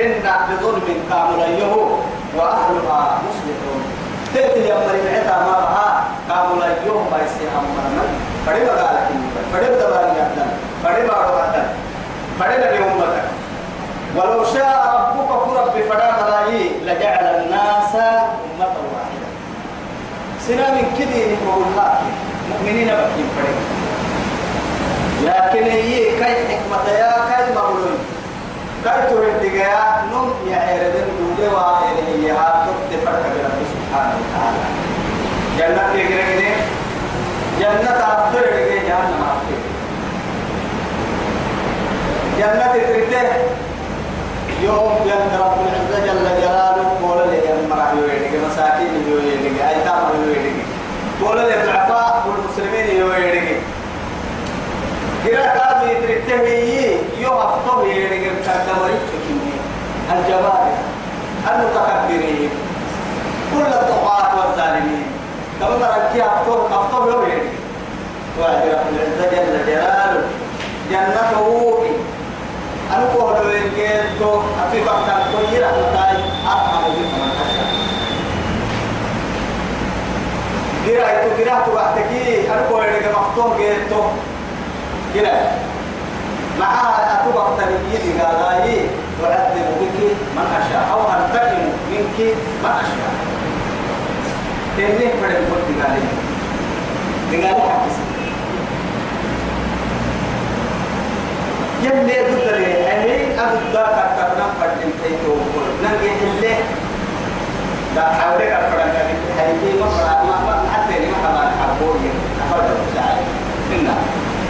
هن بظلم كامل يهو وأهلها مصلحون. تأتي يا مريم عتا ما بها كامل يهو ما يسي أمرنا فدي بقى لك فدي بدبار يحدن فدي بارو يحدن فدي لك أمتك. ولو شاء ربك كرب فدا ملاي لجعل الناس أمة واحدة. سنا من كذي نقول مؤمنين بكين فريق لكن هي كاي حكمة يا مغلول تورد يا نم يا عيردن دودي وإلهي يا تبت فرق برب سبحانه وتعالى. جنة يجري جنة أفضل يجري جهنم أفضل جنة تريته يوم يند رب العزة جل جلاله قول لي يا مرا يويدك مساكين يويدك أيتام يويدك قول لي الضعفاء والمسلمين يويدك كلا كابي ترتهي يوم أفضل يويدك كدمري تكيني الجبار المتكبرين كل الطغاة والظالمين كما تركي أفضل أفضل يويدك وعد رب العزة جل جلاله جنته أنا كهر وينكيتو أفي بكتان كوي رحمتاي أرحم بكم تو بعدكي أنا كهر لك مفتوح جيتو جرا معها أتو بكتان يدي قالاي وأعذب بك من أشاء. أو أنتقم منك من أشاء. تنيه بدل قلت قالي قالي حكي يلي قدري أهي أبدا كتبنا فردين تيتو. ننجي اللي دا حاولي أفرن كذي حيثي ما فرا ما ما حتى ما كمان حبوي. أفرد ساعي منا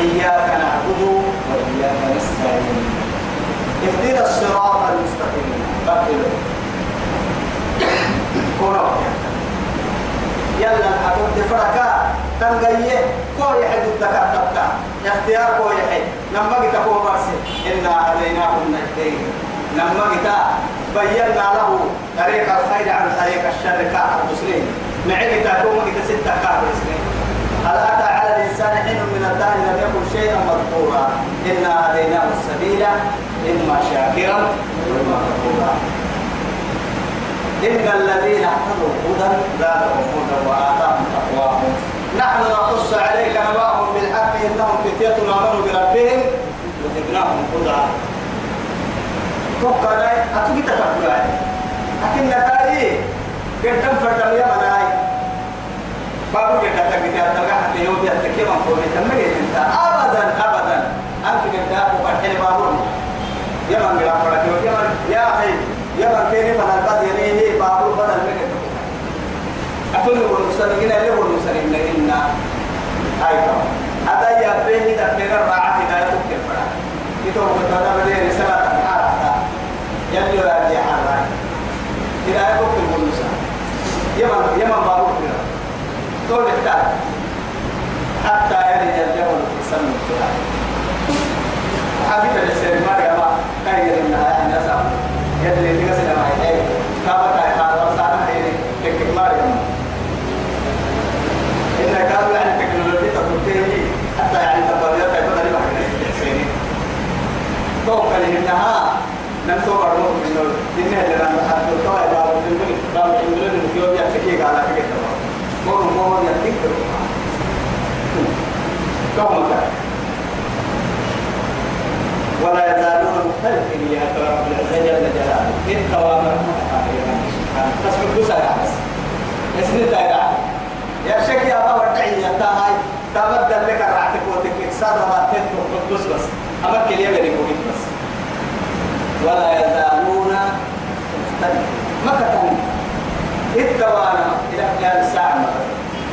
إياك نعبد وإياك نستعين. اهدنا الصراط المستقيم. قبل كورا يلا أقول دفركا تنقية. كو يحد الدكا تبتا اختيار كو يحد لما قلت كو برسي إنا هديناه النجدين لما قلت بينا له طريق الخير عن طريق الشر كعب المسلمين. معي قلت كو قلت ستة كعب المسلمين. هل أتى على الإنسان حين من الدهر لم يكن شيئا مذكورا؟ إنا هديناه السبيل إما شاكرا وإما كفورا. إن الذين اهتدوا هدى زادهم هدى وآتاهم تقواهم. نحن نقص عليك نبأهم بالحق إنهم فتية آمنوا بربهم وزدناهم هدى. توقع أتوقع تفكر لكن نتائج قدام فردم يا عن قولي تمني أنت أبدا أبدا أنت قد أبو فرحين بابو يا من قرأ فرحين يا من يا أخي يا من كيني من البدر يليه بابو بدل منك أقول المسلمين اللي هو المسلمين هاي كم هذا يا بني دفنا الرعاة هداية كفرة يتوه بتوانا بدي رسالة حارة يلي راجع حارة هداية كفر المسا يمن يمن بابو كفر طول التالي حتى يلي الجبل في سن التراب حبيب السيد مريم كاين النهاية الناس يلي تقصد معي كابتا يحال وصانا هي تكك مريم إن كانوا يعني تكنولوجيا تطبيقية حتى يعني تبادل تبادل ما كنا سيني توقع لأنها نمسو برضو من نور إنها اللي لما حد تطلع بابو تنبلي بابو تنبلي نمكيو بيا تكيك على فكرة مورو مورو يتك كم ولا يزالون مختلفين يا رب العزة جل جلاله إن توامر سبحانه تسمع بسرعة بس اسم الدائرة يا شيخ يا أبا ودعي يا تاهاي تبدل لك راحتك وتكك صار ما تنتو بس. بس كلية بني كويت بس. ولا يزالون مختلفين. ما كتن التوانا إلى قيام الساعة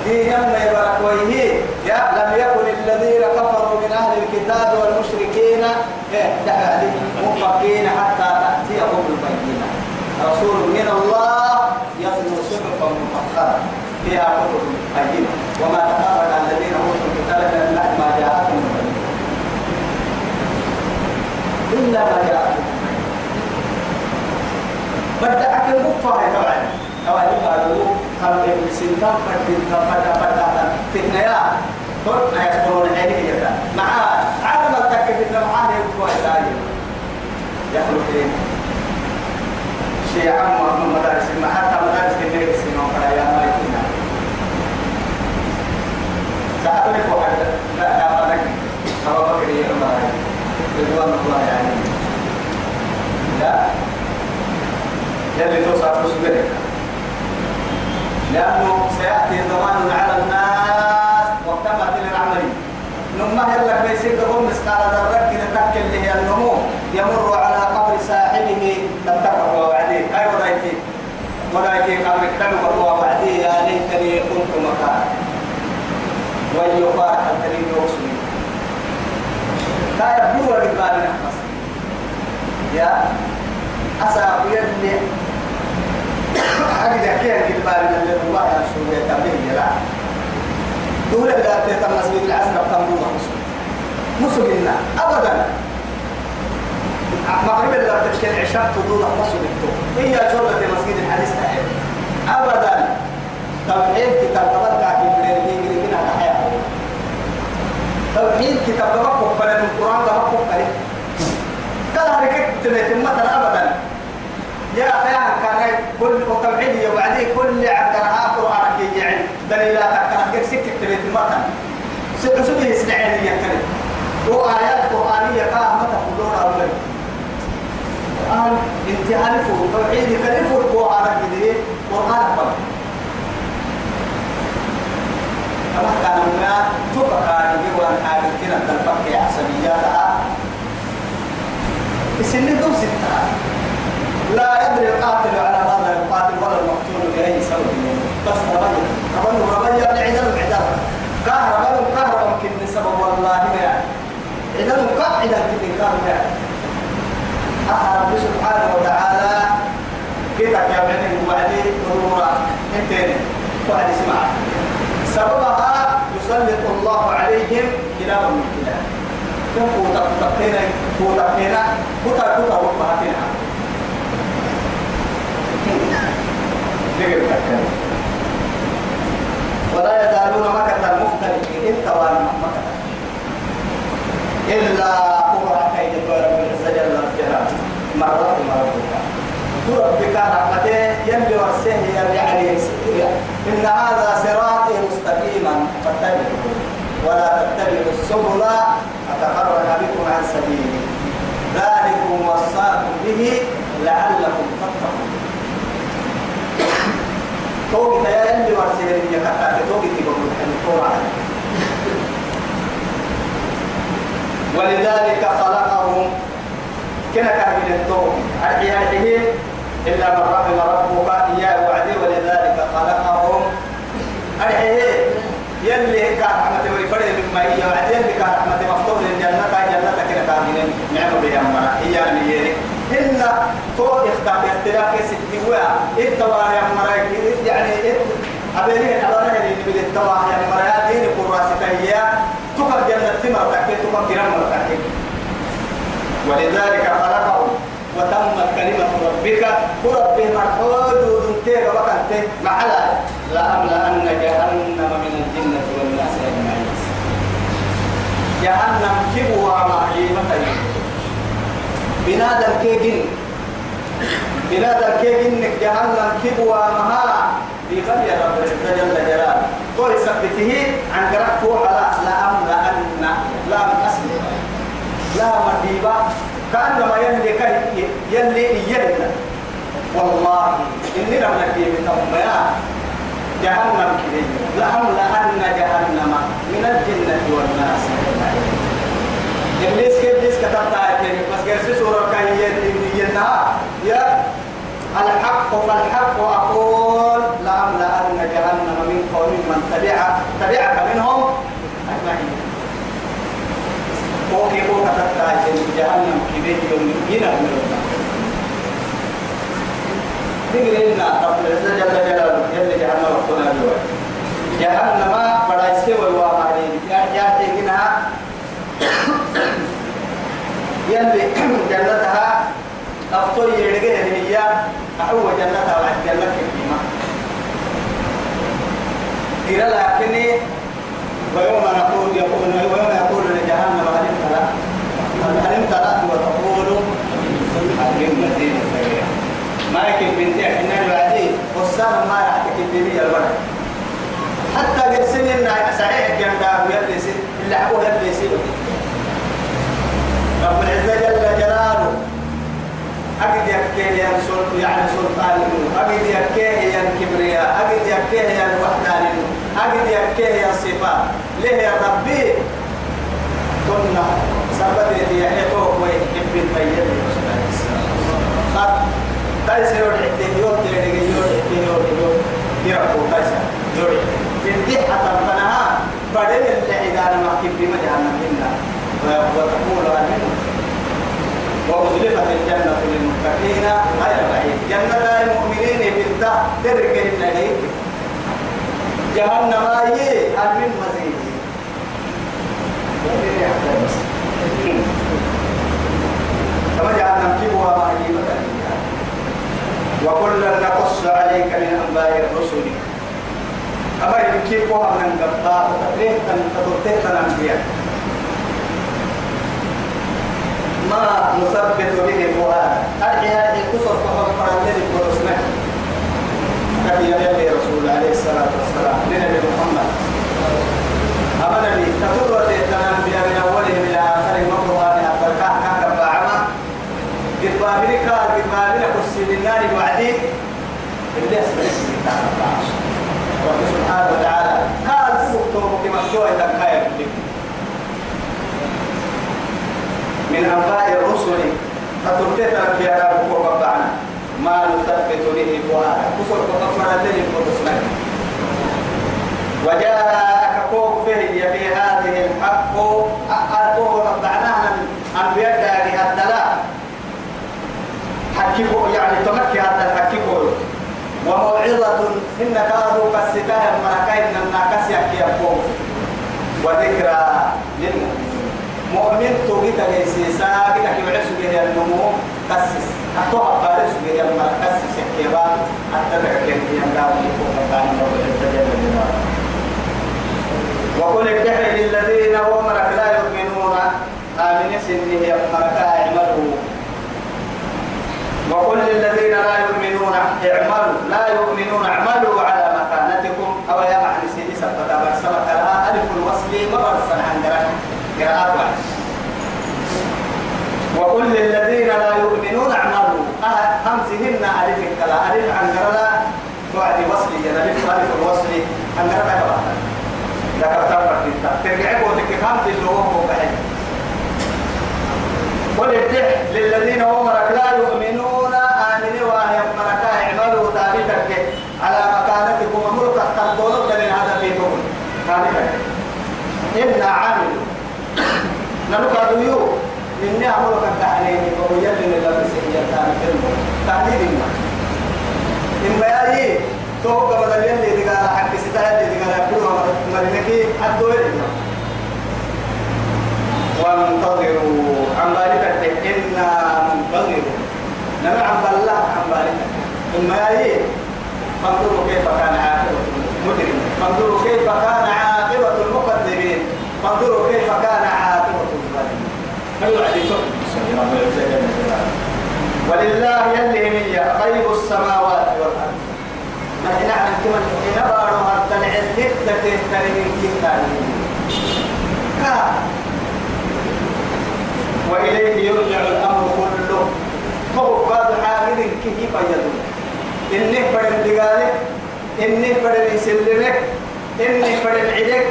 دينا ما يبارك ويه يا لم يكن الذين كفروا من أهل الكتاب والمشركين منفقين حتى تأتيهم البينة. رسول من الله يتلو صحفا مطهرة فيها كتب قيمة وما تفرق الذين أوتوا الكتاب من بعد ما جاءتهم إلا ما جاءتهم بدأت المفاهة طبعا طبعا قالوا كم سنتم فردين فدا فدا فتنة يا قلت يذكرون عيني جدا مع عدم التكفير معاه يقوى يخلق إيه شيء عام وهم مدارس حتى مدارس كبيرة سنة وفلا يا ما يكون سأعرف واحد لا لا ما لك أبو بكر يا عمر رضوان الله يعني لا يلي توصف صبرك لأنه سيأتي زمان على الناس وقتما للعمل نما هلا بيسير دهم مسكال ذرة كده تكل هي النمو يمر على قبر صاحبه تتقى وعديه أي وضعتي وضعتي قبر كتب وعديه يا ليتني كنت مكان ويقال الدليل يوصل لا يبدو بالبال نحمس يا أسا يدني حاجة كده بالبال اللي الله يشوف يتبين لا دولة لا تتم مسجد العصر بتنبوه مسلمنا أبدا. مغرب لا تشكل عشاء تدور مسجد هي شغلة مسجد الحديث أبدا. توحيد كتاب تبقى في كي كنا نحيا توحيد كتاب تبقى في القرآن تبقى في هذا كتب مثلا أبدا. يا أخي كان كل توحيد وبعدين كل عندنا قرآن كي يعني دليلات كان سكت تبيت مثلا سبه سنعين يكلم وآيات قرآنية كاه متى كلون أولي قال انت عارفوا توحيد كلفوا القرآن كده قرآن فقط كما كان ما تبقى يجوا حاجة كده تلفك حسبياتها السن دو ستة لا يدري القاتل على ماذا يقاتل ولا المقتول بأي سبب. بس ربنا ربنا ربنا يعني كهرباء كهرباء يمكن سبب والله ما يعني. عدل قاعدة كده كهرباء يعني. رب سبحانه وتعالى. كده كمان وبعدين ضرورة. انتين واحد اسمع سببها يسلط الله عليهم كلابا من كلاب. كم قوتا قوتنا قوتنا قوتا قوتا وقتنا ولا يزالون مكة مختلفين انت وأنا مكة إلا كبرى كيد رب العزة جل جلاله مرة مرة ربك رحمته يلي ورسيه يلي عليه إن هذا صراطي مستقيما. فاتبعوه. ولا تتبعوا السبل. فتفرق بكم عن سبيله ذلكم وصاكم به لعلكم تتقون. يلي يلي ولذلك خلقهم كنا كان التوم أرحيه إلا من رحم ربك إياه وعدي ولذلك خلقهم. أرحيه يلي كان رحمة ويفرد مما هي وعدي يلي كان رحمة مفتوح للجنة جنة كنا كان نعم بها مرة هي من إن تو اختار اختلاف ستي ويا. التوا يا مرة يعني أبيني أبانا اللي بالتوا يا مرة دين قراسة هي تقر جنة تمر تكي تقر جنة تكي ولذلك خلقه وتمت كلمة ربك. ورب مرحود ودنتيك وكنت معلا لأملأن جهنم من الجنة والناس أجمعين. جهنم كبوة معيمة بنادم كيجن. بنادم كيجن جهنم كبوة مها بغير رب العزة جل جلاله. قول سبته عن قرأ فوحلا لأملأن لا من أسل لا مديبة. كأنما يلي كان يلي يلنا والله إني لم نكي من أمياء جهنم كذي لأملأن جهنم. من الجنة والناس. إبليس كيف كتبت آيتين بس قرسي سورة كان ينها يا الحق فالحق أقول لأملأن جهنم من قوم من تبع تبعك منهم أجمعين وكي هو كتبت جهنم كبير يوم ينا من تقرينا رب العزة جل جلاله يلي جهنم وقتنا جوا جهنم بڑا يسوي وامرين يا يا تيجينا يلي جنتها أفطر يرجع هي أهو جنتها وعد جنة كريمة. كلا لكني ويوم نقول يقول ويوم يقول لجهنم هل امتلأت هل امتلأت وتقول هل مزيد ما يمكن بنتي إحنا الوعدي والسام ما راح تكتبني الورق حتى قد سنين صحيح كان دا ويلي سن اللي عبوه يلي سن رب العزة جل جلاله أجد يكيه يا سلطان يعني سلطان أجد يكيه يا كبرياء أجد يكيه يا الوحدان أجد يكيه يا الصفات ليه يا ربي كنا سبت يا حيطوك ويحب الطيب خط تايس يور حتى يور تيري يور حتى يور يور يرقو تايس يور تندي حتى بدل اللي إذا ما كبري ما جهنم إلا وتقول أمين وأزلفت الجنة للمتقين غير بعيد جنة المؤمنين بالتا ترك النهيك جهنم أي من مزيد كما جعلنا كبوها ما يجيب وكلا نقص عليك من أنباء الرسل أما يمكنها من قطاع تقريبا تطرتين الأنبياء ما نثبت به فؤاد. أرجع هذه قصص فقط الذي قرصنا كفي يا رسول عليه الصلاة والسلام. لنبي محمد. أما نبي تطرت الأنبياء من أولهم إلى آخرهم مقرها من أفرقاء كان بعما قد بابلك قد بابلك السن النار وعدي اللي أسمع اسمي رب سبحانه وتعالى. قال سبحانه كما شوي تنكاية من أنباء الرسل فترتت في هذا وقبعنا ما نثبت به فؤادك. كسر وغفر الذي قدسنا وجاءك كوك فيه في هذه الحق. أقوه قطعناها أنبياء داري الدلاء حكيكو يعني تمكي هذا الحكيكو وموعظة إن كادوا كالستاه الملكين الناكس يحكي الكوف وذكرى للمؤمنين مؤمن توقيت ليسيسا كده كي بعسو جه النمو كسس. أتوها بارسو جه المال كسس يحكيبا أتبع كيف ينداو يكون كان رب العزة جل جلاله. وقل ادعي للذين ومرك لا يؤمنون. آمن سنه يمرك أعملوا. وقل للذين لا يؤمنون اعملوا لا يؤمنون اعملوا على مكانتكم. أو يا معنى سيدي سبت أبر سبت لها ألف الوصل مبرسا عن قراءات واحد. وقل للذين لا يؤمنون اعملوا. خمسهن ألف الكلا ألف عن قراءة بعد وصل ألف ألف الوصل عن قراءة ذكر تفرق انت ترجع بوتك خمس اللي هو بعيد. قل للذين امرك لا يؤمنون امنوا وهي مركا اعملوا تاريخك على مكانتكم ملك تنطلق من هذا في دون تاريخك إن عامل نلقى ديو إني أمرك التحليل ويلي للبس هي التاريخ تحليل ما إما يأي توقع بدل يلي دقال حق ستايا اللي دقال يقولوا مرنكي الدول وانتظروا عن ذلك إنا منتظرون نمع عن بالله عن ذلك ثم يأي فانظروا كيف كان عاقبة المجرمين فانظروا كيف كان عاقبة المكذبين فانظروا كيف كان عاقبة الظالمين هل يعجبكم ولله يلي هي غيب السماوات والأرض وإليه يرجع الأمر كله فهو بعض حامد كيف يدل إني فرد دقالك إني فرد يسلمك إني فرد عدك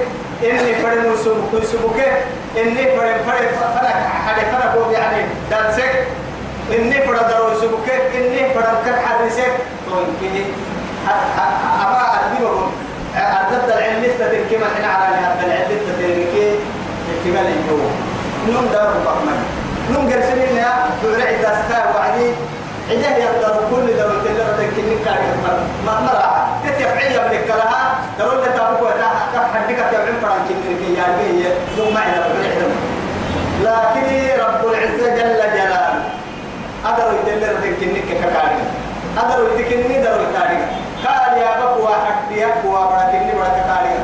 إني فرد مسبك إني فرد فرد فرد حد فرد يعني درسك إني فرد درو يسبك إني فرد كر حرسك تونكي أما أدبهم أردت العلم تتركي ما حنا على هذا العلم تتركي احتمال الجو نوم دار بقمن نوم قرسلين يا دور عدة ستار وعدي عده يقدر كل دور تلقى كني كاري ما مرة تتفعيل يملك لها تقول لك أبوك ولا حدك تبعين فران كني كي يعني ثم معنا لكن رب العزة جل جلاله أدروا يدلر كني ككاري أدروا يتكني دروا كاري قال يا بابا واحد يا بابا بركني بركة كاري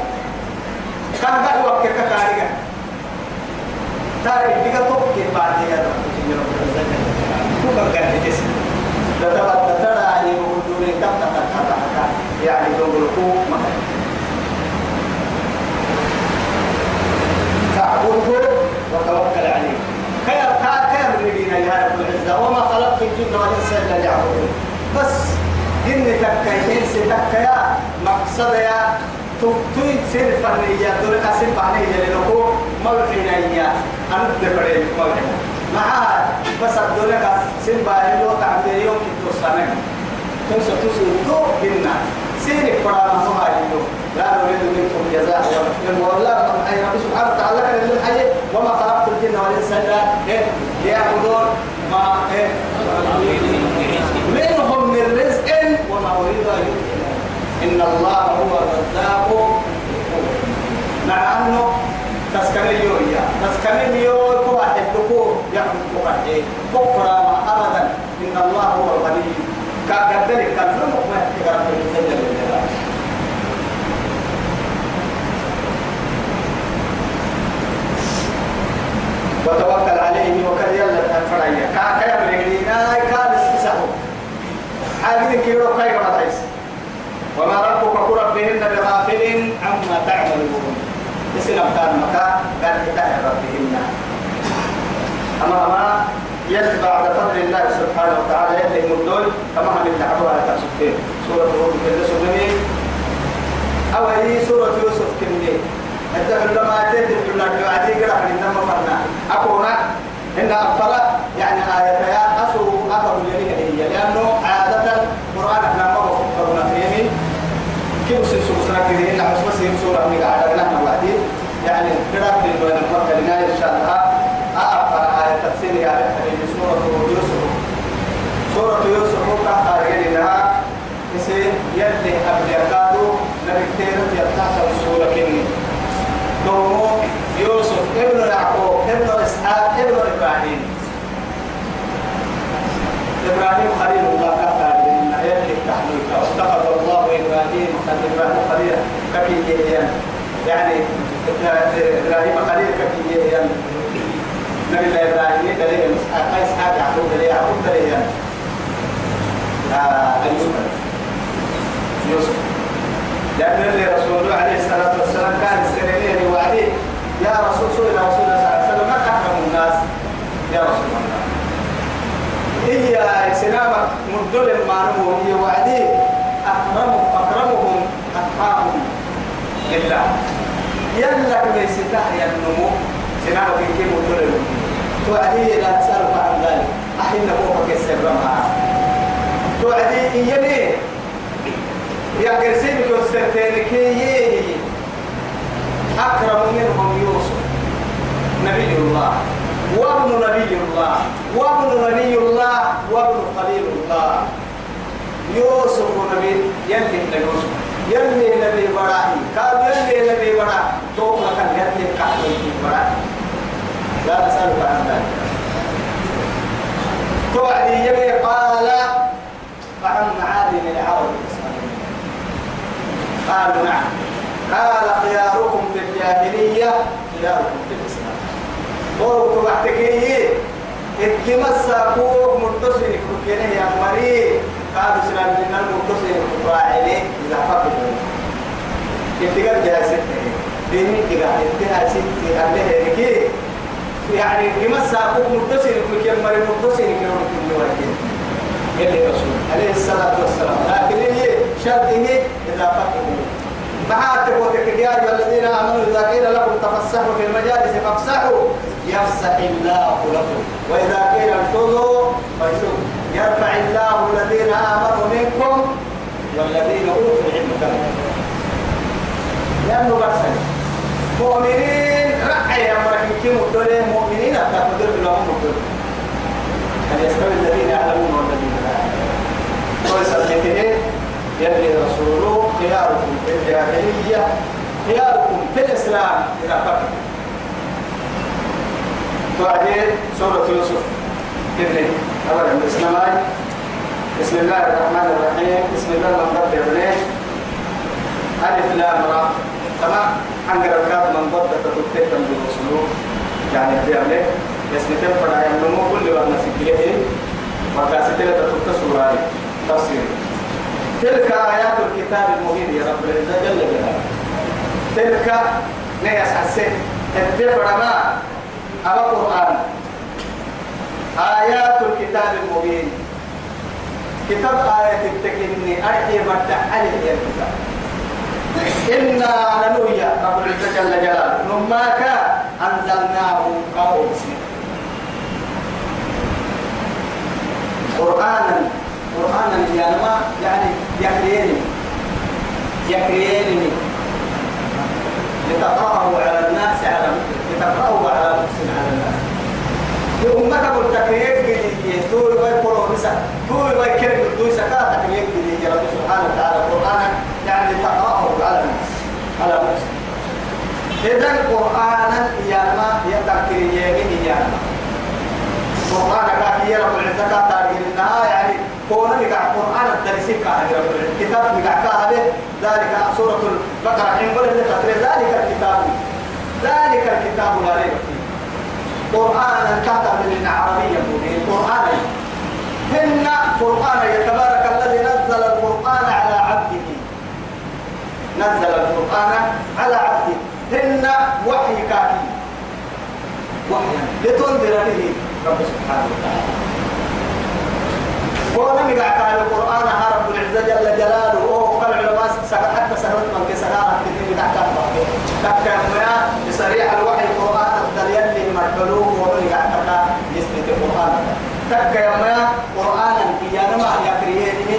كان قهوة ككاري تاري بيجا توكي بعد يا رب كم كان جسم تتبت ترى يعني بقولون كم تتحرك يعني دولكو ما فاعبده وتوكل عليه كيف كيف نبينا يا رب العزة وما خلقت الجن والإنس إلا ليعبدون بس إن تكاين ستكايا مقصد يا تفتوي سير فنية دول أسيب عليه لنكو موحينا إياه أنا دفرين موحينا معها بس الدنيا سن باهي لو تعبد يوم كنتو سنة تنسى تسوتو بنا سيرك فرا ما هو هايلو لا نريد منكم جزاء والله أي رب سبحانه وتعالى كان للحي وما خلقت الجن والإنس إلا إيه ليعبدون ما إيه منهم من رزق وما أريد أن إن الله هو الرزاق. مع أنه تسكن يويا تسكن يويا كوا حدكو يحب كوا حد أبدا. إن الله هو الغني. كان نمك ما يحتاج رب الجل جلاله وتوكل عليه وكل يلا الفرعية كا كيا مرينا كان استسحب حاجة كيلو كاي ما وما ربك كربهن بغافل عما تعملون اسم أبتان مكا قال إله ربهن أما ما يد بعد فضل الله سبحانه وتعالى يد مدول كما هم الدعوة تسكين سورة هود كده سنمي أو هي سورة يوسف كني أنت لما أتيت بالله دعاتي قرأ من دم فرنا أكونا إن أفضل يعني آية أسو أكبر يليه هي لأنه عادة القرآن إحنا ما بفكرنا فيه كيف سنسو سنة كده إن عصمة سيم سورة من قاعدة نحن وعدي يعني قرأت من بين المكة لنا إن شاء الله. أعرف آية تفسير يا رحمة سورة يوسف. سورة يوسف قارئ لها يسير يلي قبل يكادو نبكتيرة يفتح السورة كني. دومو يوسف ابن يعقوب ابن إسحاق ابن إبراهيم. إبراهيم خليل الله كفر لنا يلي تحميك واستغفر الله إبراهيم كان إبراهيم خليل. كفي يعني إبراهيم خليل كفي نبي الله إبراهيم دليل إسحاق إسحاق يعقوب دليل يعقوب دليل أيوب يوسف. لأن اللي رسول عليه الصلاة والسلام كان السنين وعليه يا رسول صلى الله عليه وسلم ما أكرم الناس؟ يا رسول الله. هي سنامك مدل المعلوم هي وعدي أكرم أكرمهم أتقاهم لله يلا كما يستحي النمو سنامك كي مدل توعدي لا تسألك عن ذلك. أحين نبوك السر معه توعدي إيني يا قرسين كوسترتين كي أكرم منهم يوسف. نبي الله. وابن نبي الله. وابن نبي الله. وابن خليل الله. يوسف نبي. يلي يوسف. يلي نبي براهي. قال يلي نبي براه توقع كان يلي كحل براه لا أسألك عن ذلك. توعدي يبي قال فعن معادن العرب. قالوا نعم. قال خياركم في الجاهلية خياركم في الإسلام. قولوا تبعتكي اتمسا كوك متصل كوكينه يا مري قالوا سلام لنا المتصل راعي إذا فقدوا اتقال جاء ستة. ديني اتقال اتقال ستة. أهله هيكي يعني اتمسا كوك متصل كوكينه مري متصل كوكينه يلي رسول. عليه الصلاة والسلام. لكن هي شرطه إذا فقهوا. معها تقوتك يا أيها الذين آمنوا إذا قيل لكم تفسحوا في المجالس فافسحوا. يفسح الله لكم. وإذا قيل انفضوا فانشروا يرفع الله الذين آمنوا منكم والذين أوتوا العلم كذلك لأنه برسل مؤمنين رأي أمرك كم الدنيا؟ مؤمنين أتقدر لهم الدنيا؟ هل يستوي الذين يعلمون والذين لا يعلمون؟ ويسأل يلي رسوله خياركم في الجاهلية خياركم في الإسلام إذا فقط. وبعدين سورة يوسف. ابن أولا بسم بسم الله الرحمن الرحيم. بسم الله الرحمن الرحيم ألف لام را. تمام؟ أنقر الكاب من ضد تتكتب من الأسلوب يعني بيعمل اسم تنفر ينمو كل وأنا سكيه وكاستلة تتصور عليه تفسير. تلك آيات الكتاب المبين يا رب العزة جل جلاله تلك نيس حسين الدفر ما؟ أما قرآن. آيات الكتاب المبين. كتاب آية التكني أرحي مدع عليه الكتاب إنا ننويا رب العزة جل جلاله. نماك أنزلناه قول قرآنا قرآنا يعني ما يعني يكريني يكريني لتقرأه على الناس على لتقرأه على نفس على الناس. أمك قلت تكريك جديد تقول ويقولوا بس تقول ويكرم الدوسة كا تكريك جديد يا رب سبحانه وتعالى قرآنا يعني تقرأه على الناس على نفس إذا قرآنا ياما يتكري يمين ياما قرآن كاكي يا رب العزة كاتاري إنها يعني كون مقع قرآن الدرسي كاهي رب العزة كتاب مقع كاهي ذلك سورة البقرة حين قلت ذلك الكتاب ذلك الكتاب لا ريب فيه قرآنا كاتب من عربيا مبين قرآنا هن قرآن يتبارك الذي نزل القرآن على عبده. نزل القرآن على عبده. هن وحي كافي. وحيا. لتنذر به رب سبحانه وتعالى. ولم يقع قال القرآن رب العزة جل جلاله وهو قال العلماء حتى سهلت من كسرها كثير يقع كافي تكا بصريح الوحي القرآن الدليل اللي مرحلوه ومن يقع كافي يثبت القرآن. تكا يا قرآنا بيانا ما يكريني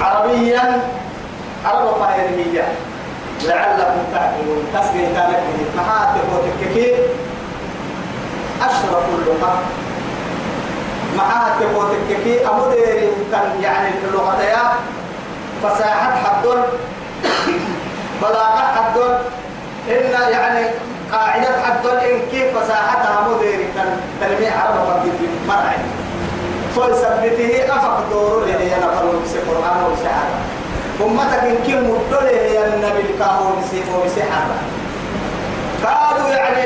عربيا عرب فايرمية. لعلكم تعقلون. تسقي ذلك محاتب وتككير. أشرف اللغة محاتب وتككي أمدير كان يعني اللغة يا فساحة حدون. بلاغة حدون. إن يعني قاعدة حدون. إن كيف فساحتها مدير كان تلميع عرب فقير مرعي. فلسبته أفق دور لدي أنا فرون بسي قرآن وسحابة أمتك إن كم مدله يا النبي الكاهو بسي وبسحابة قالوا يعني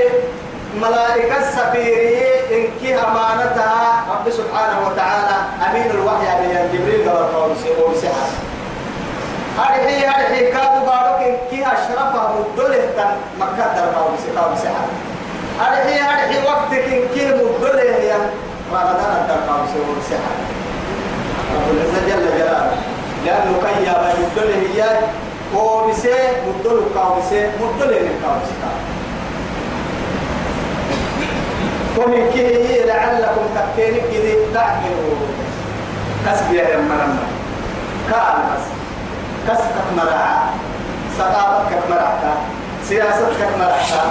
ملائكة السفيرية إن كي أمانتها رب سبحانه وتعالى أمين الوحي عليه جبريل قال بسي وبسحابة هذه هذه كادوا بارك إن كي أشرفها مدله تن مكة دربا وبسحابة هذه هذه وقتك إن كي مدله يا رمضان وسوى السحر رب العزة جل جلاله. لأنه كي يابا يدل هي هو بسي مدل كاوسي مدل من كاوسي ومن كي لعلكم تكيني كذي تعقلوا كسب يا مرمى كان بس كسبك مرعى ثقافتك مرعى سياستك مرعى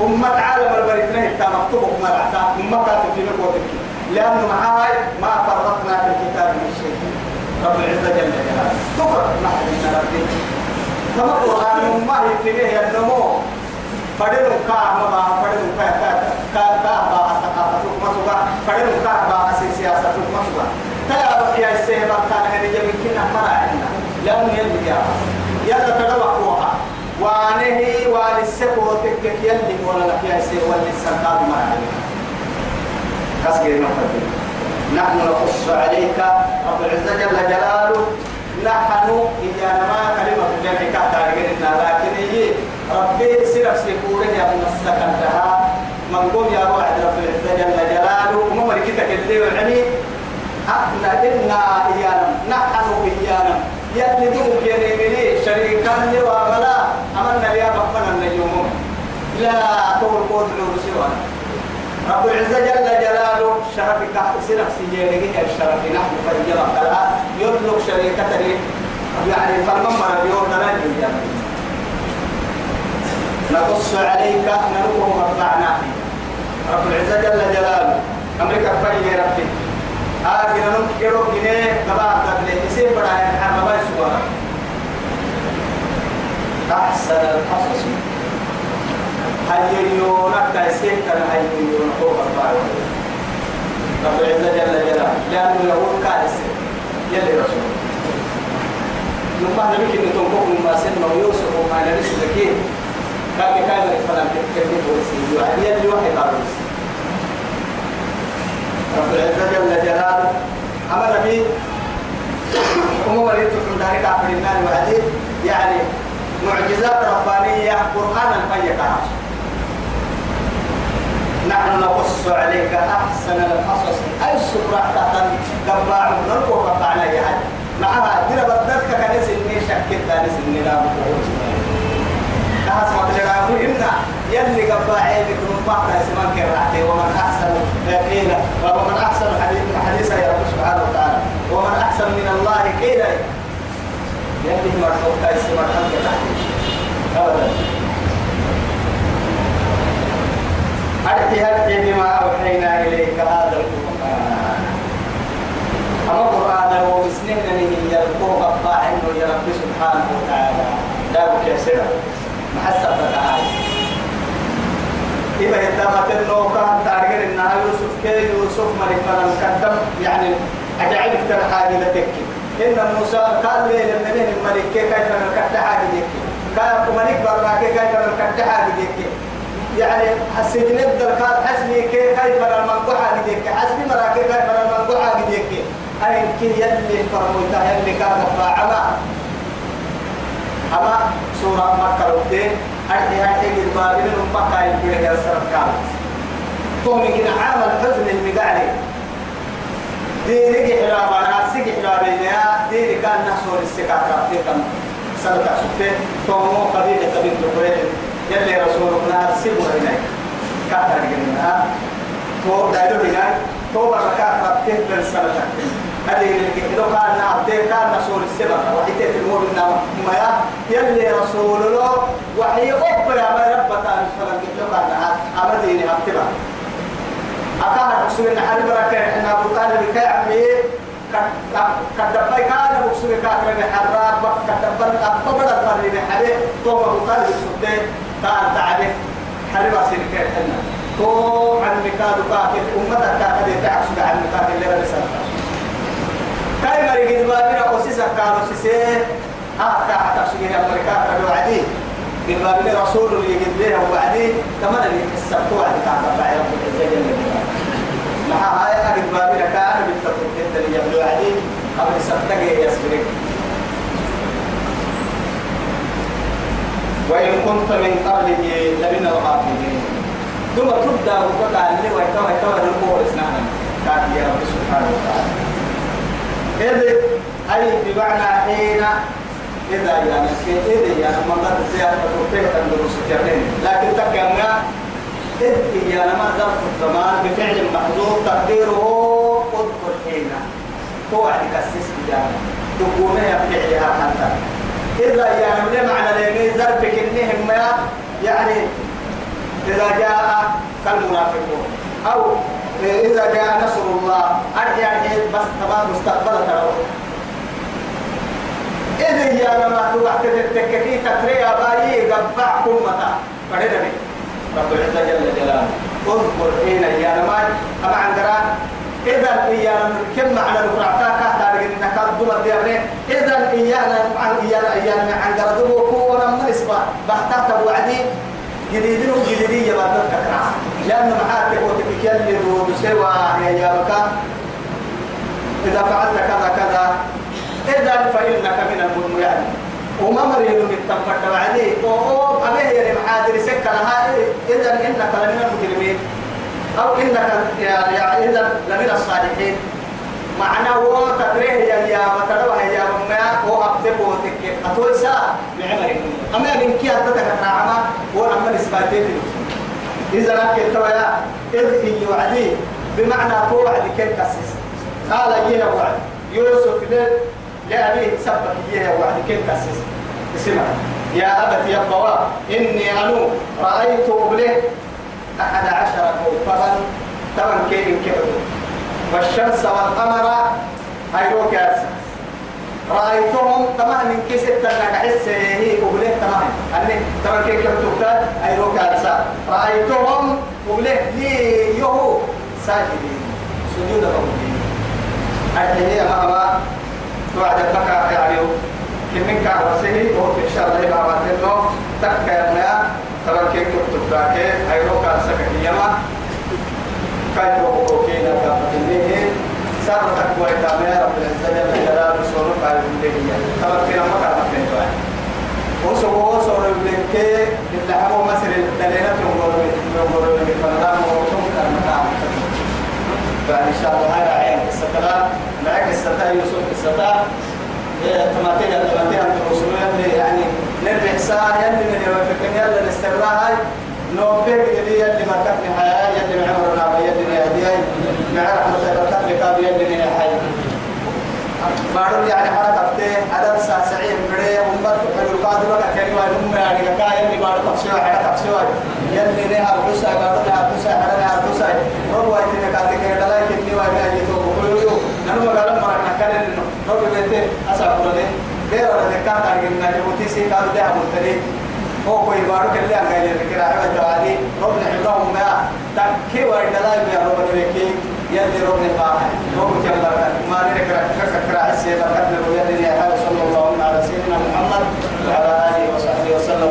أمة عالم البريتنا هتا مكتوبك مرعى أمة في مكوتك لأنه معاي ما فرطنا في الكتاب من شيء رب العزة جل جلاله تقرأ نحن من ربي كما قرآن ما هي فيه النمو فدلوا كا ما فدلوا كا كا كا كا با ثقافة ما سوا فدلوا كا با سياسة ما سوا تلا بقي السيف كان هذه جميل كنا مرا عندنا لأنه يلي يا يلا تدوى قوها وانه وان السكو تكك يلي ولا لك يا سيف ولا السكاب ما عليك كسر نحن نقص عليك رب العزة جل جلاله نحن إيانا ما كلمة الجمع كهتا لكن هي ربي سيرف سيكورين يا من السكنتها من قوم يا واحد رب العزة جل جلاله. وما مركتك اللي يعني. أحنا إنا إيانا نحن إيانا يلي دوك يلي شريكا لي وعملا أمنا يا بقنا النجوم. لا تقول قول له رب العزة جل جلاله شرف تحت شرفك سنة سجيرك الشرف نحن فجرة قلعة يطلق شريكة لي يعني فرمان من اليوم نرى نقص عليك نروه مرضعنا رب العزة جل جلاله. أمريكا فجر ربي. آخر نمكرو جنيه نبعد تبليه يسير بڑا ہے حرمبا سبارا أحسن القصص. هل يونك تيسير كان هل يون فوق البعض رب العزة جل جلاله لأنه يقول كارثة يلي رسول نما نبيك إن تنقوم ما سنة ويوسف وما نبيس ذكين كان كان فلان تكتب وسيد يعني يلي واحد قابل رب العزة جل جلاله أما نبي مريض من ذلك عبد النار وعدي. يعني معجزات ربانية قرآنا فيك نحن نقص عليك أحسن القصص. أي سورة تحت دباع نركو قطعنا يا حد معها دينا بدلك كنس إني شكت دانس إني لا بقول ناس ما تجربوا إنا يلي قباعي بكم بعض اسمان كرعتي ومن أحسن قيلا ومن أحسن حديث حديثا يا رب سبحانه وتعالى. ومن أحسن من الله قيلا يلي مرحوك تايسي مرحوك أبدا. أرتي هرتي بما أوحينا إليك هذا القرآن. أما القرآن هو بسنين من يلقوه الطاعن يا رب سبحانه وتعالى. لا بك سرا محسب تعالى إذا يتمت النوكا تارجر إنها يوسف كي يوسف ملك فلم كتم يعني أجعل أكتر حاجة لتكي. إن موسى قال لي لما الملك كيف نكتر حاجة لتكي. قال ملك برا كيف نكتر حاجة لتكي. يعني حسيت نبدأ كان حسبي كيف كيف المنقوحة بديك حسبي مرا كيف كيف المنقوحة بديك أي كي يلي فرموتا يلي كان فاعما أما سورة مكة الدين أرتي أرتي بالبابل مكة يبقى يا سرقال قومي كنا عام الحزن المقالي ديني حرابنا سيجي حرابنا ديني كان نحصر السكاكة في كم سنة سبتين. تومو قبيلة قبيلة قريش. يلي رسولنا سيبوا هناك كاتر جنها تو دايلو هناك تو بركات ربته بالسنة هذه اللي لو كان عبده كان رسول السبع وحيت المور ما يلي رسول الله وحي أكبر ما ربك فلم لو كان أبدي أبتبع أكان رسول الله حرب ركع إحنا أبو طالب كي عمي. كدبي كان بكسر كاتر حراب كدبر أبطبر الفرد حبيب تو أبو طالب سبته كان تعرف حرب أسير كي حنا تو عن مكاد كاتر أمتك كاتر تعكس عن مكاد اللي رسالة كاي مري قد بابنا قصيصة كانوا سيسي. آه كاحة تسجيل أمريكا كانوا عدي. قد بابنا رسول اللي قد ليه وعدي كمان اللي كسبتوا عدي. كان بعي رب العزة جل جلاله مع هاي قد بابنا كان بالتطبيق اللي يبدو عدي. قبل سبتك يسبرك. وإن كنت من قبله لمن الغافلين ثم تبدأ وقطع اللي ويتوى ويتوى الأمور إسنانا كان يا رب سبحانه وتعالى إذ أي بمعنى حين إذا يعني إذا يعني ما قد زيادة تطبيق الدروس الجرين لكن تكلم إذ يعني ما ظرف الزمان بفعل محذوف تقديره اذكر حين توعد كسيس بجانب تقوم بفعلها حتى إذا يعني معنى لأن ظرفك إنهم يعني إذا جاء كالمنافقون أو إذا جاء نصر الله أرجع بس تمام مستقبل ترى إذا يا لما توقع تتككي تكري أبايي قبع كمتا فردني. رب العزة جل جلاله. اذكر حين يا لما أما عندنا إذا إيانا كم معنى كهتا لكن إنك أبدو الديابين إذا إيانا عن إيانا إيانا عن قردو وكونا من إسبا بحتاتا وعدي. جديدين وجديدين يا بعد الكرا لأن محاك وتبكي اللي دو سوى يا يابك إذا فعلت كذا كذا. إذا فإنك من المؤمنين وما مريض بالتنفر وعدي أو أبيه يا محاضر سكة لها إذا إنك لمن المجرمين. أو إنك يعني إذا لمن الصالحين. معنى هو تكره يا يا وتروح يا ما هو أبتك وتك أتوسا بعمرك أما من كي أتتك تعمى هو أما نسبتين إذا لك التويا إذ إن وعدي. بمعنى هو وعد كن كسس قال إيه وعد؟ يوسف ده لأبيه سبك إيه وعد؟ كن كسس اسمع. يا أبت يا بوا إني أنو رأيت أبله أحد عشر كوكبا تمن كيف كيف والشمس والقمر هيروك يا رأيتهم تمام من كيس تنا كحس هي وقوله تمام. أني تمام كيف كتبت أي ركعة رأيتهم وقوله لي يهو ساجدين سجود ربهم أتهي أمام توعد بكا يعني كم من كعبسه هو إن شاء الله ما بعدين تك يا تمام كيف كتبت أي ركعة سكتيما كيف وقوكينا كابتنيه سر تقوى إتامة يا رب العزة جل جلاله سورة قال الدنيا تمكن ما كان مكين توعي وسووا سورة بلك إلا حمو مصر الدليلة يمر يمر بالفنان وهم كان مكان. فإن شاء الله هاي عين الستة معك الستة يوسف الستة تماتين تماتين أنت رسول يعني نربح ساعة يلي من يوفقني يلا نستمرها هاي. نوبك اللي يلي ما كفني حياة يلي معمرنا بيدني هديين مع رحمة الله كفني كاب يلي حي. معلوم يعني حركة فتة عدد ساعة سعيد بدي ومبر حلو بعد بقى كلمة نم يعني كا يلي بعد تفسير حركة تفسير يلي نها بوسا قالوا نها بوسا حدا نها بوسا ربوا يتني كاتي كده لا يكني وأنا بقولوا نحن قالوا مرنا كان نور بيتي أسعب لنا غير أنا نكاد أرجعنا نموتي سين كاد ده أبو تري هو كوي بارو كله أنا اللي فكرة عمل توعدي رب نحبهم ما تكي وارد لا يبي رب نبيكي يلي رب نباه رب كلا ما نكرة كسر كرة عسيرة كتب ويلي يا صلى الله على سيدنا محمد وعلى آله وصحبه وسلم